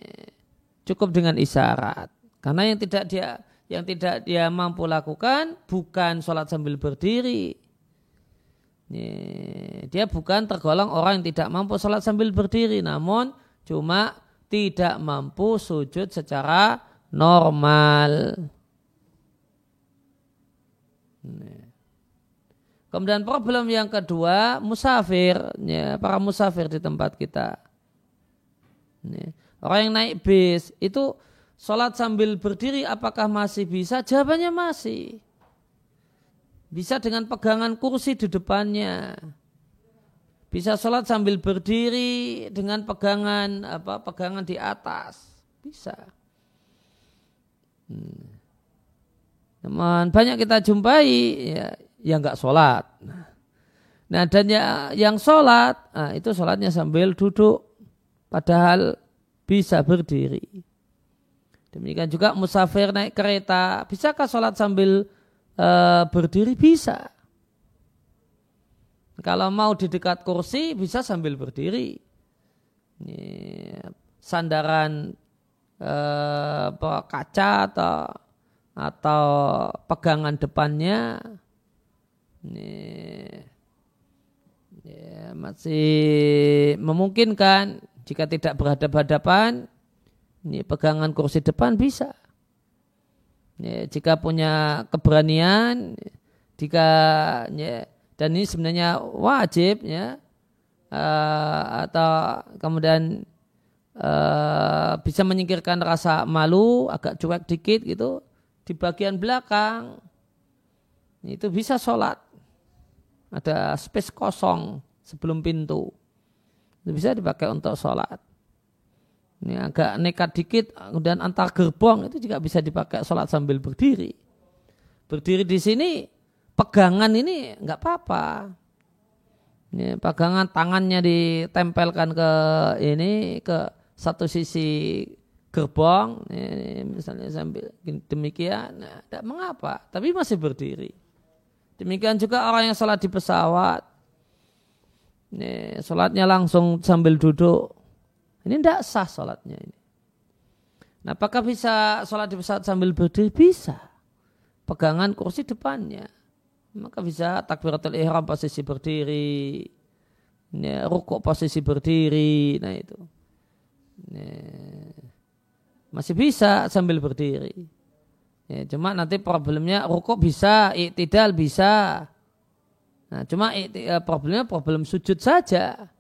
cukup dengan isyarat. Karena yang tidak dia yang tidak dia mampu lakukan bukan sholat sambil berdiri. Dia bukan tergolong orang yang tidak mampu sholat sambil berdiri, namun cuma tidak mampu sujud secara normal. Kemudian problem yang kedua, musafir, ya, para musafir di tempat kita. Orang yang naik bis itu sholat sambil berdiri apakah masih bisa? Jawabannya masih. Bisa dengan pegangan kursi di depannya. Bisa sholat sambil berdiri dengan pegangan apa pegangan di atas. Bisa. Hmm. Namun banyak kita jumpai ya, yang nggak sholat. Nah dan ya, yang sholat, nah, itu sholatnya sambil duduk padahal bisa berdiri. Demikian juga musafir naik kereta, bisakah sholat sambil uh, berdiri? Bisa. Kalau mau di dekat kursi bisa sambil berdiri. Sandaran uh, kaca atau atau pegangan depannya ini ya, masih memungkinkan jika tidak berhadapan-hadapan, ini pegangan kursi depan bisa. Ya, jika punya keberanian, jika ya, dan ini sebenarnya wajib ya, uh, atau kemudian uh, bisa menyingkirkan rasa malu, agak cuek dikit gitu di bagian belakang itu bisa sholat. Ada space kosong sebelum pintu itu bisa dipakai untuk sholat. Ini agak nekat dikit, kemudian antar gerbong itu juga bisa dipakai sholat sambil berdiri. Berdiri di sini, pegangan ini nggak apa-apa. Ini pegangan tangannya ditempelkan ke ini ke satu sisi gerbong, misalnya sambil demikian, nah, tidak mengapa, tapi masih berdiri. Demikian juga orang yang sholat di pesawat, ini, sholatnya langsung sambil duduk, ini tidak sah sholatnya ini. Nah, apakah bisa sholat di pesawat sambil berdiri? Bisa. Pegangan kursi depannya. Maka bisa takbiratul ihram posisi berdiri, ya, rukuk posisi berdiri, nah itu. Nah, masih bisa sambil berdiri. Ya, cuma nanti problemnya rukuk bisa, iktidal bisa. Nah, cuma eh, problemnya problem sujud saja.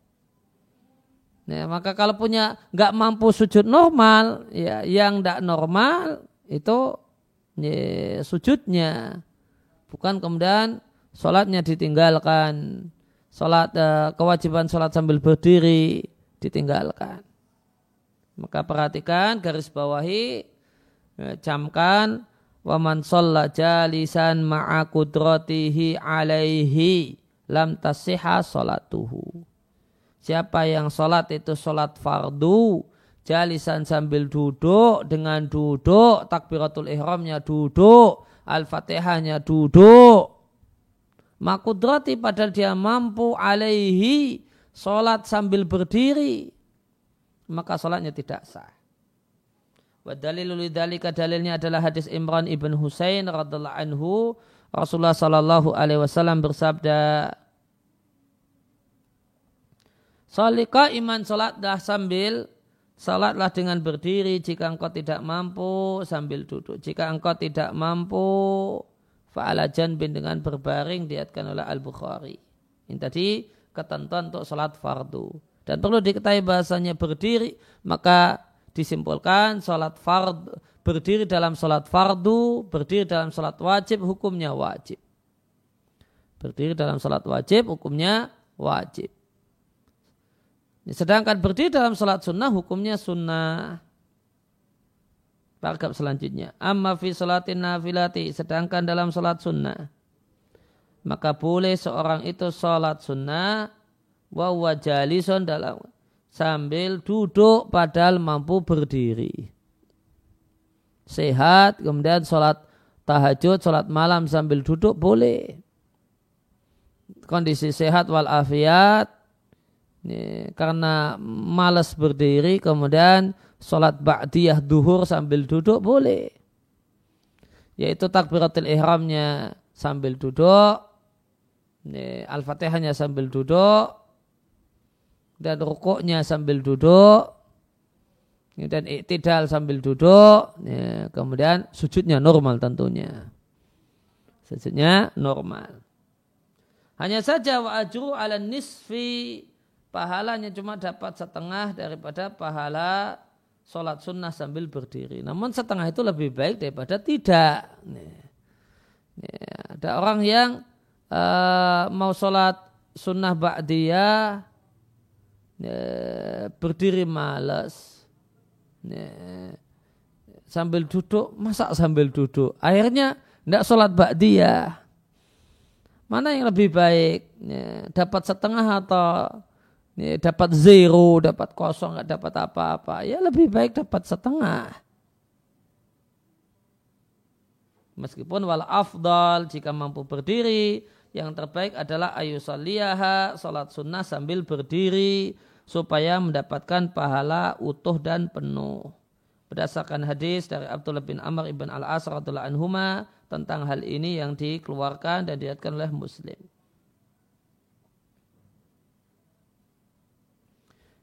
Nah, maka kalau punya nggak mampu sujud normal, ya yang nggak normal itu ya, sujudnya, bukan kemudian sholatnya ditinggalkan, sholat eh, kewajiban sholat sambil berdiri ditinggalkan. Maka perhatikan garis bawahi ya, camkan waman sholla jalisan ma'a kudratihi alaihi lam tasihha sholatuhu. Siapa yang sholat itu sholat fardu, jalisan sambil duduk, dengan duduk, takbiratul ihramnya duduk, al-fatihahnya duduk. Makudrati padahal dia mampu alaihi sholat sambil berdiri maka sholatnya tidak sah. Wa dalilul dalika dalilnya adalah hadis Imran ibn Husain radhiallahu anhu Rasulullah sallallahu alaihi wasallam bersabda Salika iman salatlah sambil salatlah dengan berdiri jika engkau tidak mampu sambil duduk. Jika engkau tidak mampu fa'ala janbin dengan berbaring diatkan oleh Al-Bukhari. Ini tadi ketentuan untuk salat fardu. Dan perlu diketahui bahasanya berdiri, maka disimpulkan sholat fard berdiri dalam sholat fardu, berdiri dalam sholat wajib, hukumnya wajib. Berdiri dalam sholat wajib, hukumnya wajib. Sedangkan berdiri dalam sholat sunnah, hukumnya sunnah. Paragraf selanjutnya. Amma fi sholatin nafilati. Sedangkan dalam sholat sunnah. Maka boleh seorang itu sholat sunnah wa jalison dalam sambil duduk padahal mampu berdiri. Sehat, kemudian sholat tahajud, sholat malam sambil duduk boleh. Kondisi sehat walafiat, ini, karena malas berdiri, kemudian sholat ba'diyah duhur sambil duduk boleh. Yaitu takbiratul ihramnya sambil duduk, al-fatihahnya sambil duduk, dan rukuknya sambil duduk dan iktidal sambil duduk ya, kemudian sujudnya normal tentunya sujudnya normal hanya saja wa ajru ala nisfi pahalanya cuma dapat setengah daripada pahala sholat sunnah sambil berdiri. Namun setengah itu lebih baik daripada tidak. Ya, ya, ada orang yang uh, mau sholat sunnah ba'diyah ya, berdiri malas ya, sambil duduk masa sambil duduk? Akhirnya tidak sholat ba'diyah. Mana yang lebih baik? Ya, dapat setengah atau ya, dapat zero dapat kosong nggak dapat apa-apa ya lebih baik dapat setengah meskipun wal afdal jika mampu berdiri yang terbaik adalah ayu saliyaha salat sunnah sambil berdiri supaya mendapatkan pahala utuh dan penuh. Berdasarkan hadis dari Abdullah bin Amr ibn al-As anhuma tentang hal ini yang dikeluarkan dan dilihatkan oleh Muslim.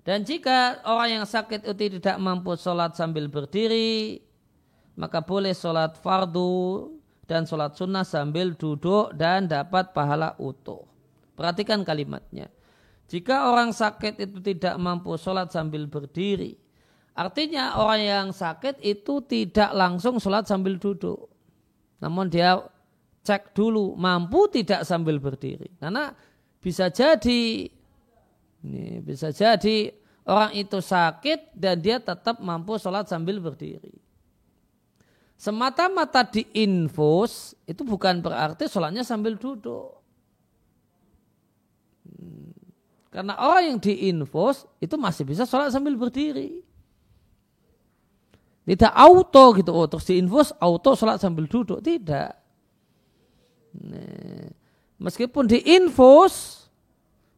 Dan jika orang yang sakit itu tidak mampu sholat sambil berdiri, maka boleh sholat fardu dan sholat sunnah sambil duduk dan dapat pahala utuh. Perhatikan kalimatnya. Jika orang sakit itu tidak mampu sholat sambil berdiri, artinya orang yang sakit itu tidak langsung sholat sambil duduk. Namun dia cek dulu mampu tidak sambil berdiri. Karena bisa jadi, ini bisa jadi orang itu sakit dan dia tetap mampu sholat sambil berdiri. Semata-mata diinfus itu bukan berarti sholatnya sambil duduk. Hmm. Karena orang yang diinfus itu masih bisa sholat sambil berdiri. Tidak auto gitu, oh terus diinfus auto sholat sambil duduk. Tidak. Nah, meskipun diinfus,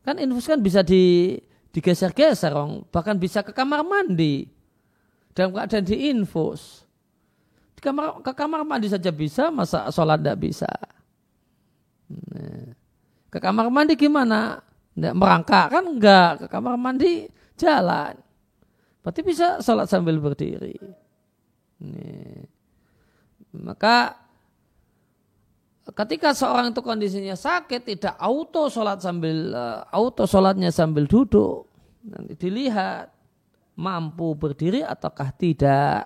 kan infus kan bisa di, digeser-geser, bahkan bisa ke kamar mandi. Dalam keadaan diinfus. Di kamar, ke kamar mandi saja bisa, masa sholat tidak bisa. Nah, ke kamar mandi gimana? Nggak merangkak kan enggak. Ke kamar mandi jalan. Berarti bisa sholat sambil berdiri. Nih. Maka ketika seorang itu kondisinya sakit tidak auto sholat sambil uh, auto sholatnya sambil duduk nanti dilihat mampu berdiri ataukah tidak.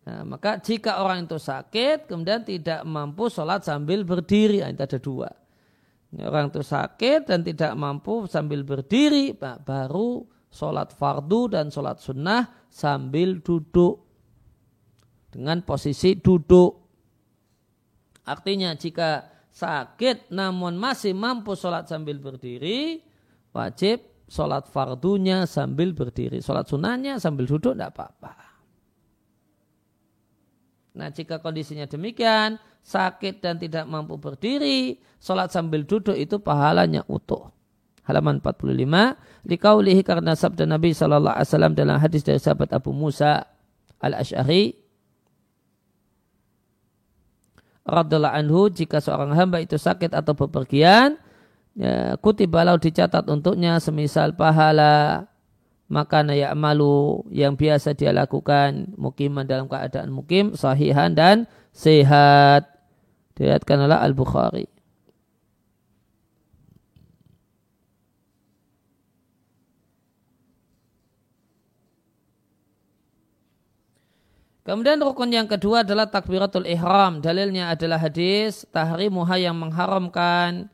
Nah, maka jika orang itu sakit kemudian tidak mampu sholat sambil berdiri. Nah, itu ada dua. Orang itu sakit dan tidak mampu sambil berdiri baru sholat fardu dan sholat sunnah sambil duduk. Dengan posisi duduk. Artinya jika sakit namun masih mampu sholat sambil berdiri, wajib sholat fardunya sambil berdiri. Sholat sunnahnya sambil duduk tidak apa-apa. Nah jika kondisinya demikian, sakit dan tidak mampu berdiri, sholat sambil duduk itu pahalanya utuh halaman 45 likaulihi karena sabda Nabi wasallam dalam hadis dari sahabat Abu Musa Al-Asy'ari radhiallahu anhu jika seorang hamba itu sakit atau bepergian ya, kutibalau dicatat untuknya semisal pahala maka ya malu yang biasa dia lakukan mukiman dalam keadaan mukim sahihan dan sehat. Dilihatkan oleh Al-Bukhari Kemudian rukun yang kedua adalah takbiratul ihram. Dalilnya adalah hadis tahrimuha yang mengharamkan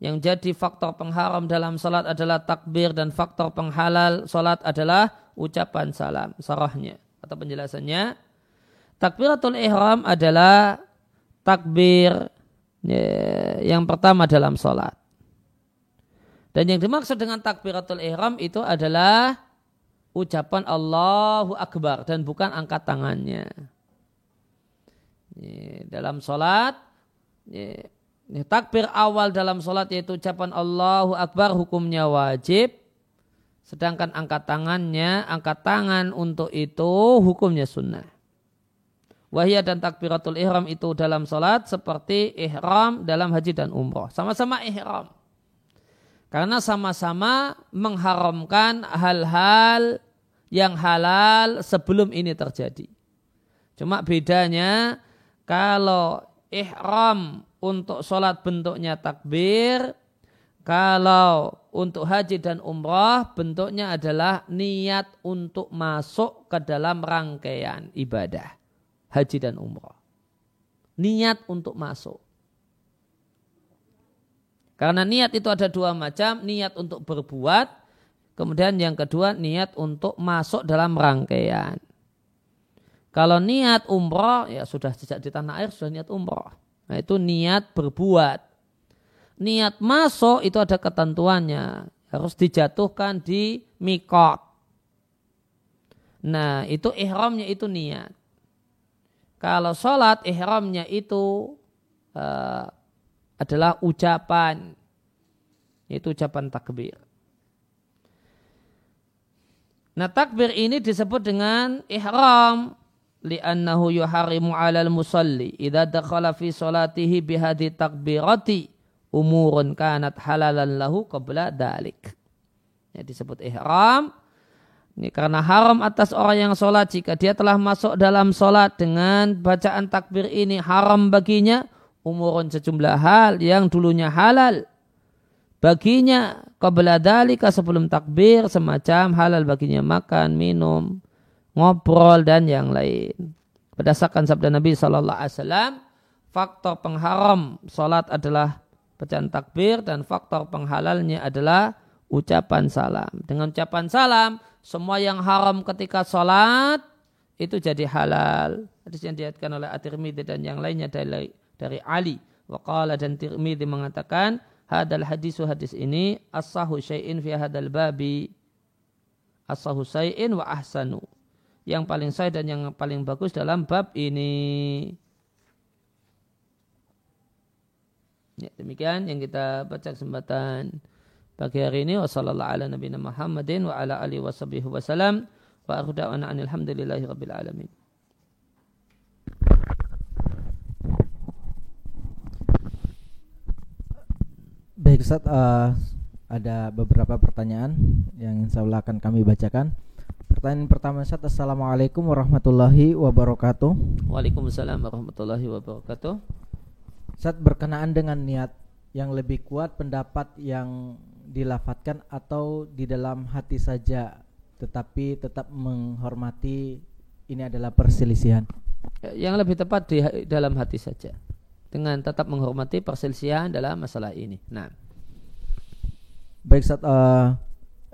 yang jadi faktor pengharam dalam salat adalah takbir dan faktor penghalal salat adalah ucapan salam. Sarahnya atau penjelasannya takbiratul ihram adalah takbir ya, yang pertama dalam salat. Dan yang dimaksud dengan takbiratul ihram itu adalah ucapan Allahu Akbar dan bukan angkat tangannya. Dalam sholat, takbir awal dalam sholat yaitu ucapan Allahu Akbar hukumnya wajib. Sedangkan angkat tangannya, angkat tangan untuk itu hukumnya sunnah. Wahya dan takbiratul ihram itu dalam sholat seperti ihram dalam haji dan umroh. Sama-sama ihram. Karena sama-sama mengharamkan hal-hal yang halal sebelum ini terjadi. Cuma bedanya kalau ihram untuk sholat bentuknya takbir, kalau untuk haji dan umrah bentuknya adalah niat untuk masuk ke dalam rangkaian ibadah haji dan umrah. Niat untuk masuk. Karena niat itu ada dua macam, niat untuk berbuat Kemudian yang kedua niat untuk masuk dalam rangkaian. Kalau niat umroh ya sudah sejak di tanah air sudah niat umroh. Nah itu niat berbuat. Niat masuk itu ada ketentuannya. Harus dijatuhkan di mikot. Nah itu ihramnya itu niat. Kalau sholat ihramnya itu uh, adalah ucapan. Itu ucapan takbir. Nah takbir ini disebut dengan ihram li'annahu yuharimu 'alal musalli idza dakhala fi salatihi bihadi takbirati umurun kanat halalan lahu qabla dalik. Ya, disebut ihram ini karena haram atas orang yang sholat jika dia telah masuk dalam sholat dengan bacaan takbir ini haram baginya umurun sejumlah hal yang dulunya halal baginya qabla dalika sebelum takbir semacam halal baginya makan, minum, ngobrol dan yang lain. Berdasarkan sabda Nabi Shallallahu Alaihi Wasallam, faktor pengharam salat adalah bacaan takbir dan faktor penghalalnya adalah ucapan salam. Dengan ucapan salam, semua yang haram ketika salat itu jadi halal. Hadis yang diatkan oleh At-Tirmidzi dan yang lainnya dari dari Ali. Waqala dan Tirmidzi mengatakan hadal hadisu hadis ini asahu syai'in fi hadal babi asahu syai'in wa ahsanu yang paling sahih dan yang paling bagus dalam bab ini. Ya, demikian yang kita baca kesempatan pagi hari ini. Wassalamualaikum warahmatullahi wabarakatuh. Wa ala alihi wasallam. Wa akhudawana alhamdulillahi rabbil alamin. Baik Ustaz, uh, ada beberapa pertanyaan yang insya Allah akan kami bacakan. Pertanyaan pertama Ustaz, Assalamualaikum warahmatullahi wabarakatuh. Waalaikumsalam warahmatullahi wabarakatuh. Ustaz berkenaan dengan niat yang lebih kuat pendapat yang dilafatkan atau di dalam hati saja tetapi tetap menghormati ini adalah perselisihan. Yang lebih tepat di dalam hati saja dengan tetap menghormati perselisihan dalam masalah ini. Nah. Baik Ustaz, uh,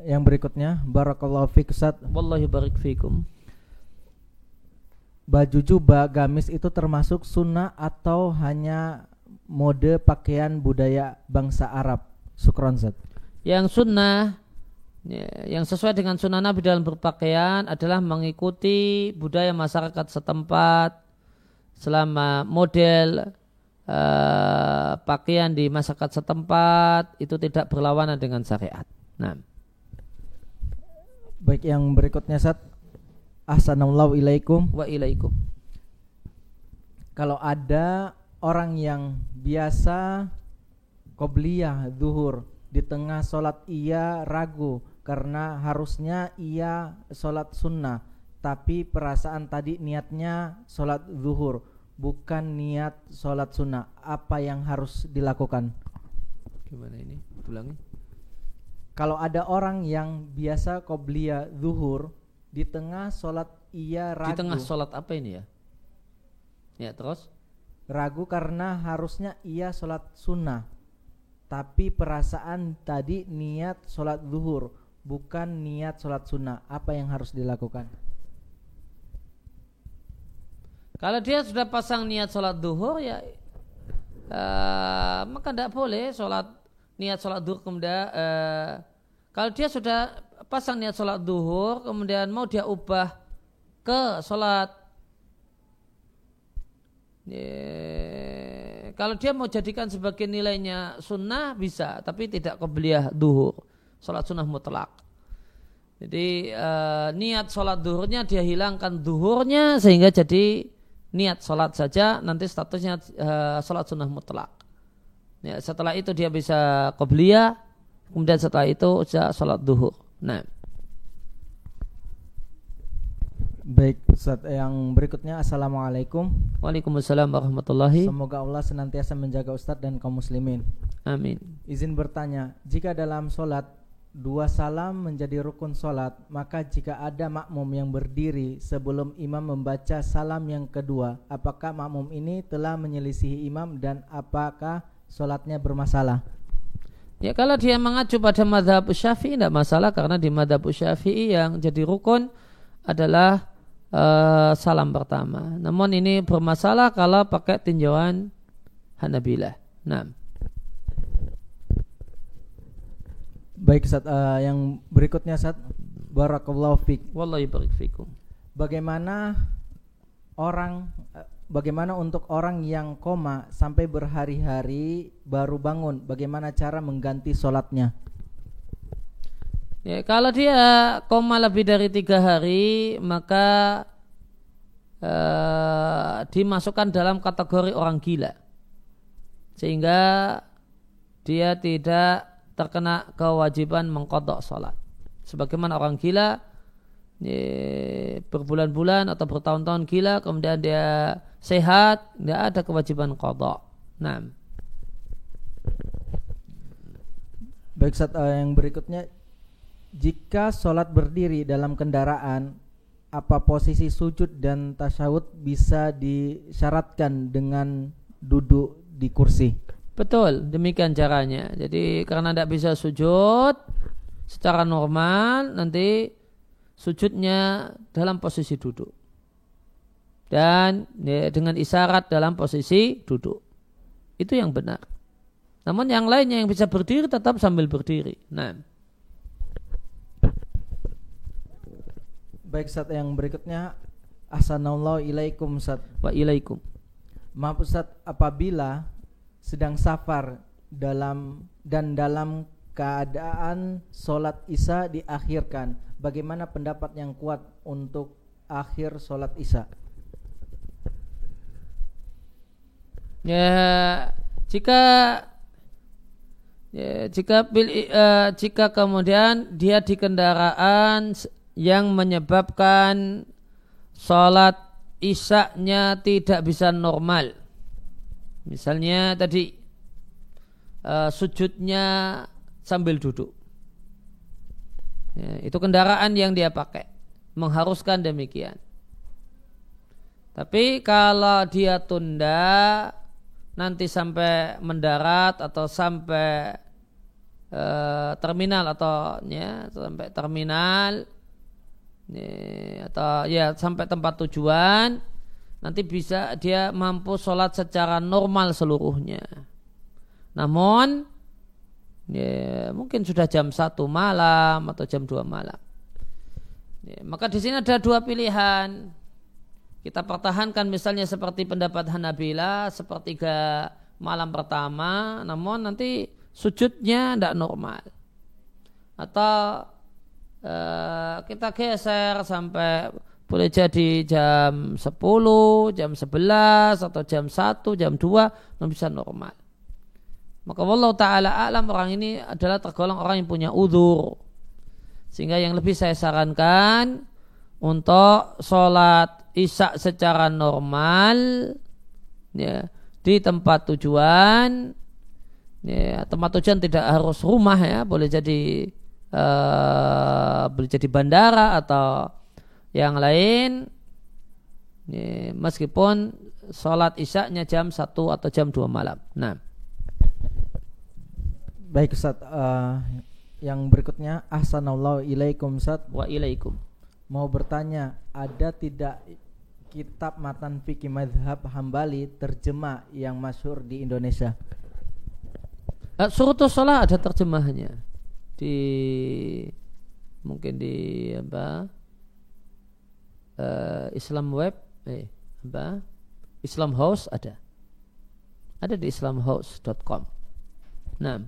yang berikutnya barakallahu fiik Ustaz. Wallahi barik fikum. Baju jubah gamis itu termasuk sunnah atau hanya mode pakaian budaya bangsa Arab? Sukron Ustaz. Yang sunnah ya, yang sesuai dengan sunnah Nabi dalam berpakaian adalah mengikuti budaya masyarakat setempat selama model uh, pakaian di masyarakat setempat itu tidak berlawanan dengan syariat. Nah. Baik yang berikutnya Sat. Assalamualaikum ilaikum. Wa ilaikum. Kalau ada orang yang biasa qobliyah zuhur di tengah sholat ia ragu karena harusnya ia sholat sunnah tapi perasaan tadi niatnya sholat zuhur bukan niat sholat sunnah. Apa yang harus dilakukan? Gimana ini? Ulangi. Kalau ada orang yang biasa qobliya zuhur di tengah sholat ia ragu. di tengah sholat apa ini ya? Ya terus? Ragu karena harusnya ia sholat sunnah. Tapi perasaan tadi niat sholat zuhur bukan niat sholat sunnah. Apa yang harus dilakukan kalau dia sudah pasang niat sholat duhur ya uh, maka tidak boleh sholat niat sholat duhur kemudian uh, kalau dia sudah pasang niat sholat duhur kemudian mau dia ubah ke sholat yeah, kalau dia mau jadikan sebagai nilainya sunnah bisa tapi tidak kebeliah duhur sholat sunnah mutlak. Jadi uh, niat sholat duhurnya dia hilangkan duhurnya sehingga jadi niat sholat saja nanti statusnya uh, sholat sunnah mutlak. Ya, setelah itu dia bisa qobliyah, kemudian setelah itu bisa sholat duhur. Nah. Baik, Ustaz, yang berikutnya Assalamualaikum Waalaikumsalam warahmatullahi Semoga Allah senantiasa menjaga Ustaz dan kaum muslimin Amin Izin bertanya, jika dalam sholat dua salam menjadi rukun solat maka jika ada makmum yang berdiri sebelum imam membaca salam yang kedua apakah makmum ini telah menyelisihi imam dan apakah solatnya bermasalah? Ya kalau dia mengacu pada madhab syafi'i tidak masalah karena di madhab syafi'i yang jadi rukun adalah uh, salam pertama. Namun ini bermasalah kalau pakai tinjauan Hanabilah. Nah Baik Ustaz, uh, yang berikutnya Ustaz. Barakallahu fiik. Wallahi barik fikum. Bagaimana orang uh, bagaimana untuk orang yang koma sampai berhari-hari baru bangun? Bagaimana cara mengganti sholatnya? Ya, kalau dia koma lebih dari tiga hari, maka uh, dimasukkan dalam kategori orang gila, sehingga dia tidak terkena kewajiban mengkodok sholat. Sebagaimana orang gila berbulan-bulan atau bertahun-tahun gila kemudian dia sehat tidak ada kewajiban kodok. Nah. Baik saat uh, yang berikutnya jika sholat berdiri dalam kendaraan apa posisi sujud dan tasyahud bisa disyaratkan dengan duduk di kursi? Betul, demikian caranya. Jadi karena tidak bisa sujud secara normal, nanti sujudnya dalam posisi duduk. Dan ya, dengan isyarat dalam posisi duduk. Itu yang benar. Namun yang lainnya yang bisa berdiri tetap sambil berdiri. Nah. Baik Ustaz yang berikutnya Assalamualaikum Ustaz. Wa ilaikum. Maaf Ustaz, apabila sedang safar dalam dan dalam keadaan sholat isya diakhirkan, bagaimana pendapat yang kuat untuk akhir sholat isya? Ya, jika ya, jika pilih, uh, jika kemudian dia di kendaraan yang menyebabkan sholat isaknya tidak bisa normal. Misalnya tadi uh, sujudnya sambil duduk. Ya, itu kendaraan yang dia pakai mengharuskan demikian. Tapi kalau dia tunda nanti sampai mendarat atau sampai e, terminal atau ya sampai terminal ya, atau ya sampai tempat tujuan nanti bisa dia mampu sholat secara normal seluruhnya. Namun ya, mungkin sudah jam satu malam atau jam dua malam. Ya, maka di sini ada dua pilihan kita pertahankan misalnya seperti pendapat Hanabila sepertiga malam pertama namun nanti sujudnya tidak normal atau uh, kita geser sampai boleh jadi jam 10, jam 11 atau jam 1, jam 2 non bisa normal. Maka Allah taala alam orang ini adalah tergolong orang yang punya udur. Sehingga yang lebih saya sarankan untuk sholat isak secara normal ya di tempat tujuan ya tempat tujuan tidak harus rumah ya boleh jadi uh, boleh jadi bandara atau yang lain ya, meskipun sholat isaknya jam 1 atau jam 2 malam. Nah. Baik Ustaz uh, yang berikutnya ahsanallahu ilaikum Ustaz. Wa ilaikum. Mau bertanya ada tidak kitab matan fikih madhab hambali terjemah yang masyhur di Indonesia? Uh, Surutus Salah ada terjemahnya. Di mungkin di apa uh, Islam Web eh apa? Islam House ada. Ada di islamhouse.com nah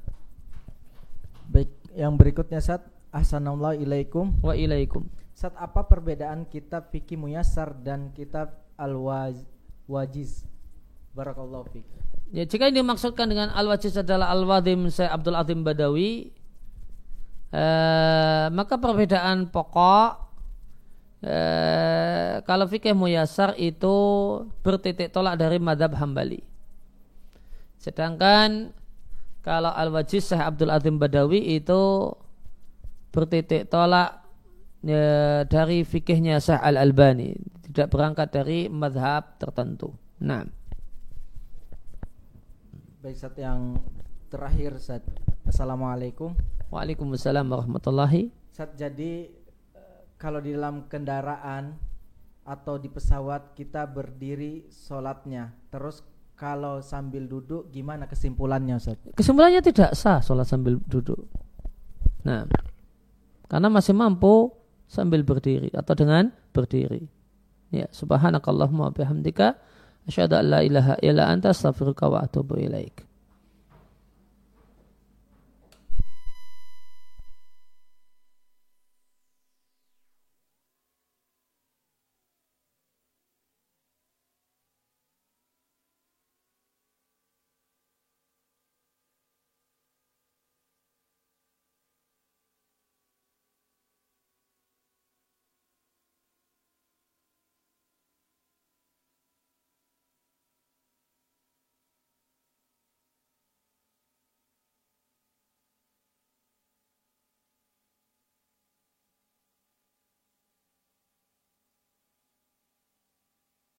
baik yang berikutnya saat Assalamualaikum wa ilaikum saat apa perbedaan kitab fikih muyasar dan kitab al-wajiz? Barakallahu fiik. Ya, jika ini dimaksudkan dengan al-wajiz adalah al-wadim Syekh Abdul Azim Badawi, eh, maka perbedaan pokok eh, kalau fikih muyasar itu bertitik tolak dari madhab hambali. Sedangkan kalau al-wajiz Syekh Abdul Azim Badawi itu bertitik tolak ya, dari fikihnya Syekh Al-Albani. Tidak berangkat dari madhab tertentu. Nah baik saat yang terakhir saat Assalamualaikum. Waalaikumsalam warahmatullahi saat jadi kalau di dalam kendaraan atau di pesawat kita berdiri sholatnya terus kalau sambil duduk gimana kesimpulannya Ustaz? Kesimpulannya tidak sah sholat sambil duduk. Nah, karena masih mampu sambil berdiri atau dengan berdiri. Ya, subhanakallahumma bihamdika asyhadu an la ilaha illa anta astaghfiruka wa atubu ilaik.